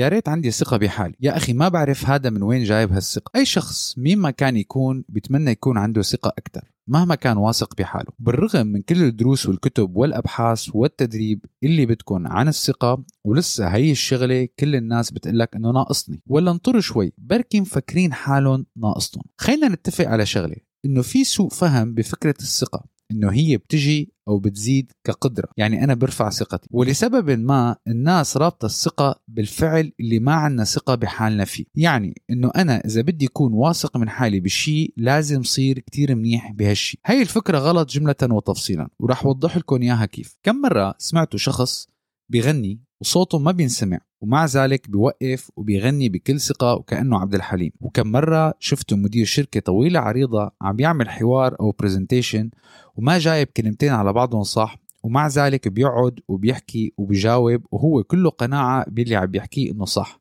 يا ريت عندي ثقة بحالي. يا أخي ما بعرف هذا من وين جايب هالثقة. أي شخص مين ما كان يكون بيتمنى يكون عنده ثقة أكثر مهما كان واثق بحاله. بالرغم من كل الدروس والكتب والأبحاث والتدريب اللي بتكون عن الثقة ولسه هي الشغلة كل الناس بتقلك إنه ناقصني. ولا انطر شوي بركي مفكرين حالهم ناقصتهم. خلينا نتفق على شغلة إنه في سوء فهم بفكرة الثقة. إنه هي بتجي أو بتزيد كقدرة. يعني أنا برفع ثقتي. ولسبب ما الناس رابطة الثقة بالفعل اللي ما عنا ثقة بحالنا فيه. يعني إنه أنا إذا بدي اكون واثق من حالي بشيء لازم صير كتير منيح بهالشيء هاي الفكرة غلط جملة وتفصيلا وراح أوضح لكم إياها كيف. كم مرة سمعتوا شخص بيغني وصوته ما بينسمع ومع ذلك بيوقف وبيغني بكل ثقة وكأنه عبد الحليم. وكم مرة شفتوا مدير شركة طويلة عريضة عم بيعمل حوار أو برزنتيشن وما جايب كلمتين على بعضهم صح ومع ذلك بيقعد وبيحكي وبيجاوب وهو كله قناعة باللي عم بيحكيه إنه صح.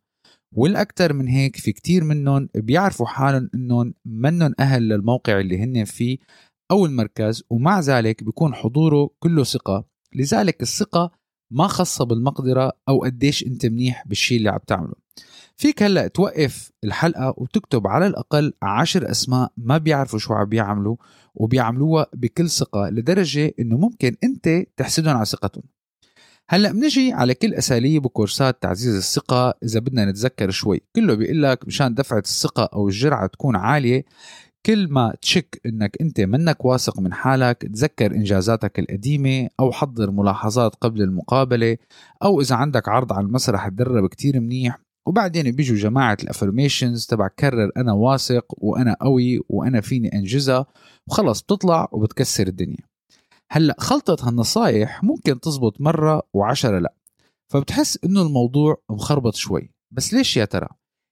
والأكثر من هيك في كتير منهم بيعرفوا حالهم إنهم منهم أهل للموقع اللي هن فيه أو المركز ومع ذلك بيكون حضوره كله ثقة. لذلك الثقة ما خاصة بالمقدرة أو قديش أنت منيح بالشيء اللي عم تعمله. فيك هلأ توقف الحلقة وتكتب على الأقل عشر أسماء ما بيعرفوا شو عم بيعملوا وبيعملوها بكل ثقة لدرجة إنه ممكن أنت تحسدهم على ثقتهم. هلأ بنجي على كل أساليب وكورسات تعزيز الثقة إذا بدنا نتذكر شوي. كله بيقول لك مشان دفعة الثقة أو الجرعة تكون عالية كل ما تشك إنك أنت منك واثق من حالك تذكر إنجازاتك القديمة أو حضر ملاحظات قبل المقابلة أو إذا عندك عرض على المسرح تدرب كتير منيح. وبعدين بيجوا جماعة الأفرميشنز تبع كرر أنا واثق وأنا قوي وأنا فيني أنجزها وخلص بتطلع وبتكسر الدنيا. هلأ خلطة هالنصايح ممكن تزبط مرة وعشرة لأ فبتحس إنه الموضوع مخربط شوي. بس ليش يا ترى؟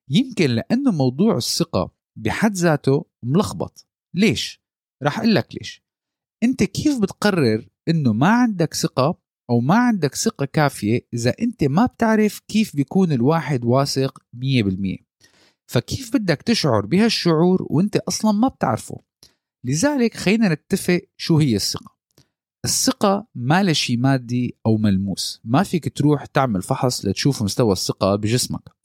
يمكن لأنه موضوع الثقة بحد ذاته ملخبط. ليش؟ رح أقول لك ليش. أنت كيف بتقرر إنه ما عندك ثقة أو ما عندك ثقة كافية إذا أنت ما بتعرف كيف بيكون الواحد واثق 100% فكيف بدك تشعر بهالشعور وأنت أصلا ما بتعرفه؟ لذلك خلينا نتفق شو هي الثقة. الثقة ما شيء مادي أو ملموس. ما فيك تروح تعمل فحص لتشوف مستوى الثقة بجسمك.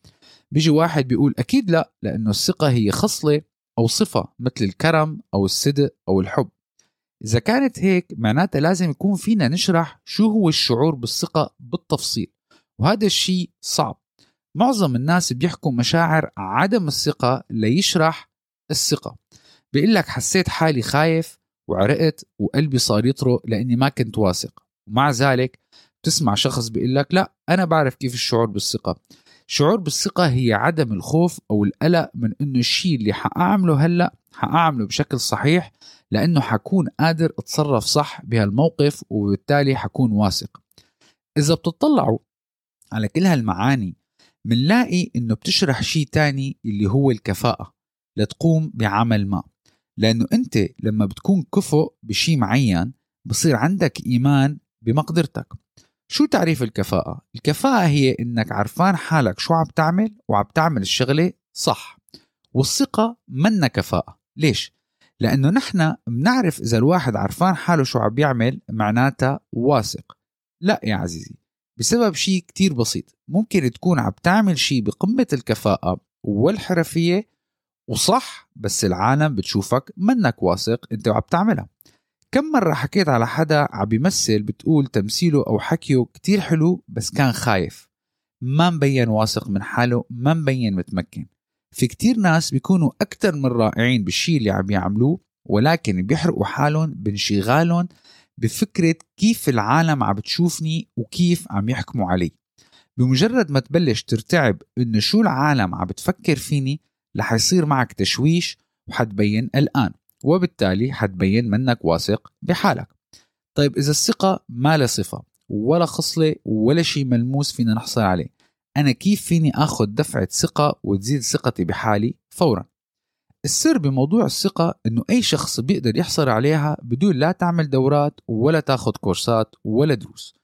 بيجي واحد بيقول أكيد لا لأنه الثقة هي خصلة أو صفة مثل الكرم أو الصدق أو الحب. إذا كانت هيك معناتها لازم يكون فينا نشرح شو هو الشعور بالثقة بالتفصيل. وهذا الشيء صعب. معظم الناس بيحكوا مشاعر عدم الثقة ليشرح الثقة. بيقول لك حسيت حالي خايف وعرقت وقلبي صار يطرق لأني ما كنت واثق. ومع ذلك بتسمع شخص بيقول لك لا أنا بعرف كيف الشعور بالثقة. شعور بالثقة هي عدم الخوف أو القلق من إنه الشيء اللي حأعمله هلأ حأعمله بشكل صحيح لأنه حكون قادر أتصرف صح بهالموقف وبالتالي حكون واثق. إذا بتطلعوا على كل هالمعاني منلاقي إنه بتشرح شيء تاني اللي هو الكفاءة لتقوم بعمل ما. لأنه أنت لما بتكون كفؤ بشيء معين بصير عندك إيمان بمقدرتك. شو تعريف الكفاءة؟ الكفاءة هي إنك عرفان حالك شو عم تعمل وعم تعمل الشغلة صح والثقة منا كفاءة ليش؟ لأنه نحن بنعرف إذا الواحد عرفان حاله شو عم بيعمل معناتها واثق لا يا عزيزي بسبب شيء كتير بسيط ممكن تكون عم تعمل شيء بقمة الكفاءة والحرفية وصح بس العالم بتشوفك منك واثق أنت وعم تعملها كم مرة حكيت على حدا عم بيمثل بتقول تمثيله أو حكيه كتير حلو بس كان خايف. ما مبين واثق من حاله ما مبين متمكن. في كتير ناس بيكونوا أكتر من رائعين بالشي اللي عم يعملوه ولكن بيحرقوا حالهم بانشغالهم بفكرة كيف العالم عم بتشوفني وكيف عم يحكموا علي. بمجرد ما تبلش ترتعب إنه شو العالم عم بتفكر فيني رح يصير معك تشويش وحتبين الآن وبالتالي حتبين منك واثق بحالك. طيب إذا الثقة ما لها صفة ولا خصلة ولا شيء ملموس فينا نحصل عليه أنا كيف فيني أخذ دفعة ثقة وتزيد ثقتي بحالي فورا؟ السر بموضوع الثقة إنه أي شخص بيقدر يحصل عليها بدون لا تعمل دورات ولا تاخذ كورسات ولا دروس.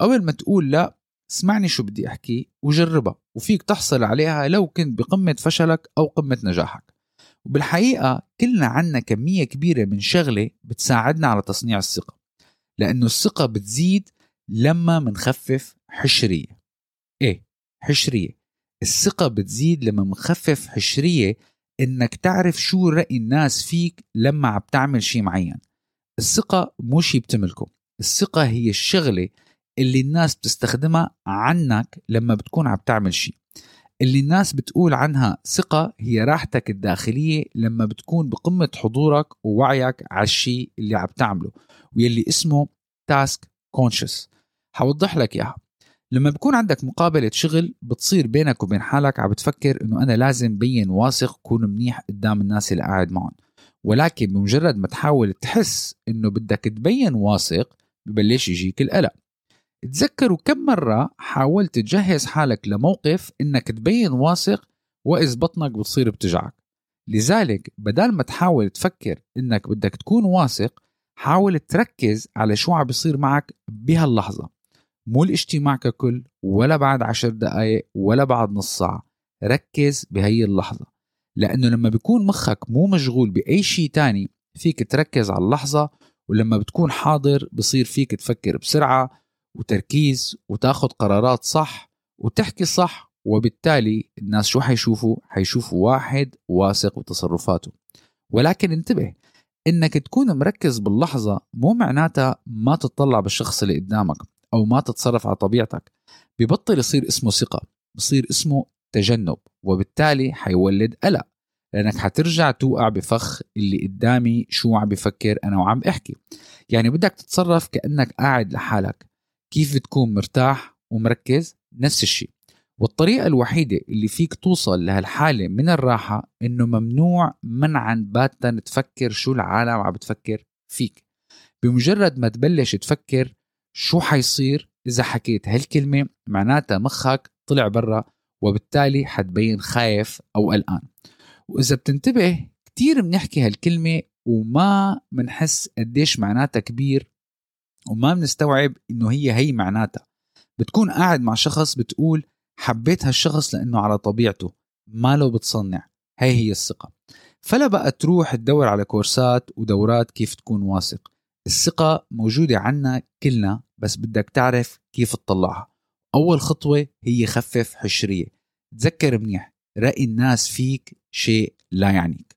أول ما تقول لا اسمعني شو بدي أحكي وجربها وفيك تحصل عليها لو كنت بقمة فشلك أو قمة نجاحك. وبالحقيقة كلنا عنا كمية كبيرة من شغلة بتساعدنا على تصنيع الثقة لأنه الثقة بتزيد لما منخفف حشرية. إيه؟ حشرية. الثقة بتزيد لما منخفف حشرية إنك تعرف شو رأي الناس فيك لما عم تعمل شيء معين. الثقة مو شيء بتملكه. الثقة هي الشغلة اللي الناس بتستخدمها عنك لما بتكون عم تعمل شيء اللي الناس بتقول عنها ثقة هي راحتك الداخلية لما بتكون بقمة حضورك ووعيك على الشيء اللي عم تعمله واللي اسمه تاسك كونشس حوضح لك إياها. لما بكون عندك مقابلة شغل بتصير بينك وبين حالك عم بتفكر إنه أنا لازم بين واثق كون منيح قدام الناس اللي قاعد معهم. ولكن بمجرد ما تحاول تحس إنه بدك تبين واثق ببلش يجيك القلق. تذكروا كم مرة حاولت تجهز حالك لموقف إنك تبين واثق وإذ بطنك بتصير بتجعك. لذلك بدل ما تحاول تفكر إنك بدك تكون واثق حاول تركز على شو عم بيصير معك بهاللحظة. مو الاجتماع ككل ولا بعد عشر دقايق ولا بعد نص ساعة. ركز بهي اللحظة. لأنه لما بيكون مخك مو مشغول بأي شيء تاني فيك تركز على اللحظة ولما بتكون حاضر بصير فيك تفكر بسرعة وتركيز وتاخد قرارات صح وتحكي صح وبالتالي الناس شو حيشوفوا؟ حيشوفوا واحد واثق بتصرفاته. ولكن انتبه إنك تكون مركز باللحظة مو معناتها ما تطلع بالشخص اللي قدامك أو ما تتصرف على طبيعتك. ببطل يصير اسمه ثقة بصير اسمه تجنب وبالتالي حيولد قلق. لأنك حترجع توقع بفخ اللي قدامي شو عم بفكر أنا وعم أحكي. يعني بدك تتصرف كأنك قاعد لحالك. كيف بتكون مرتاح ومركز؟ نفس الشيء. والطريقة الوحيدة اللي فيك توصل لهالحالة من الراحة إنه ممنوع منعا باتا تفكر شو العالم عم بتفكر فيك. بمجرد ما تبلش تفكر شو حيصير إذا حكيت هالكلمة معناتها مخك طلع برا وبالتالي حتبين خايف أو قلقان. وإذا بتنتبه كتير بنحكي هالكلمة وما منحس قديش معناتها كبير وما بنستوعب إنه هي هي معناتها. بتكون قاعد مع شخص بتقول حبيت هالشخص لأنه على طبيعته ما له بتصنع. هي هي الثقة. فلا بقى تروح تدور على كورسات ودورات كيف تكون واثق. الثقة موجودة عنا كلنا بس بدك تعرف كيف تطلعها. أول خطوة هي خفف حشرية. تذكر منيح رأي الناس فيك شيء لا يعنيك.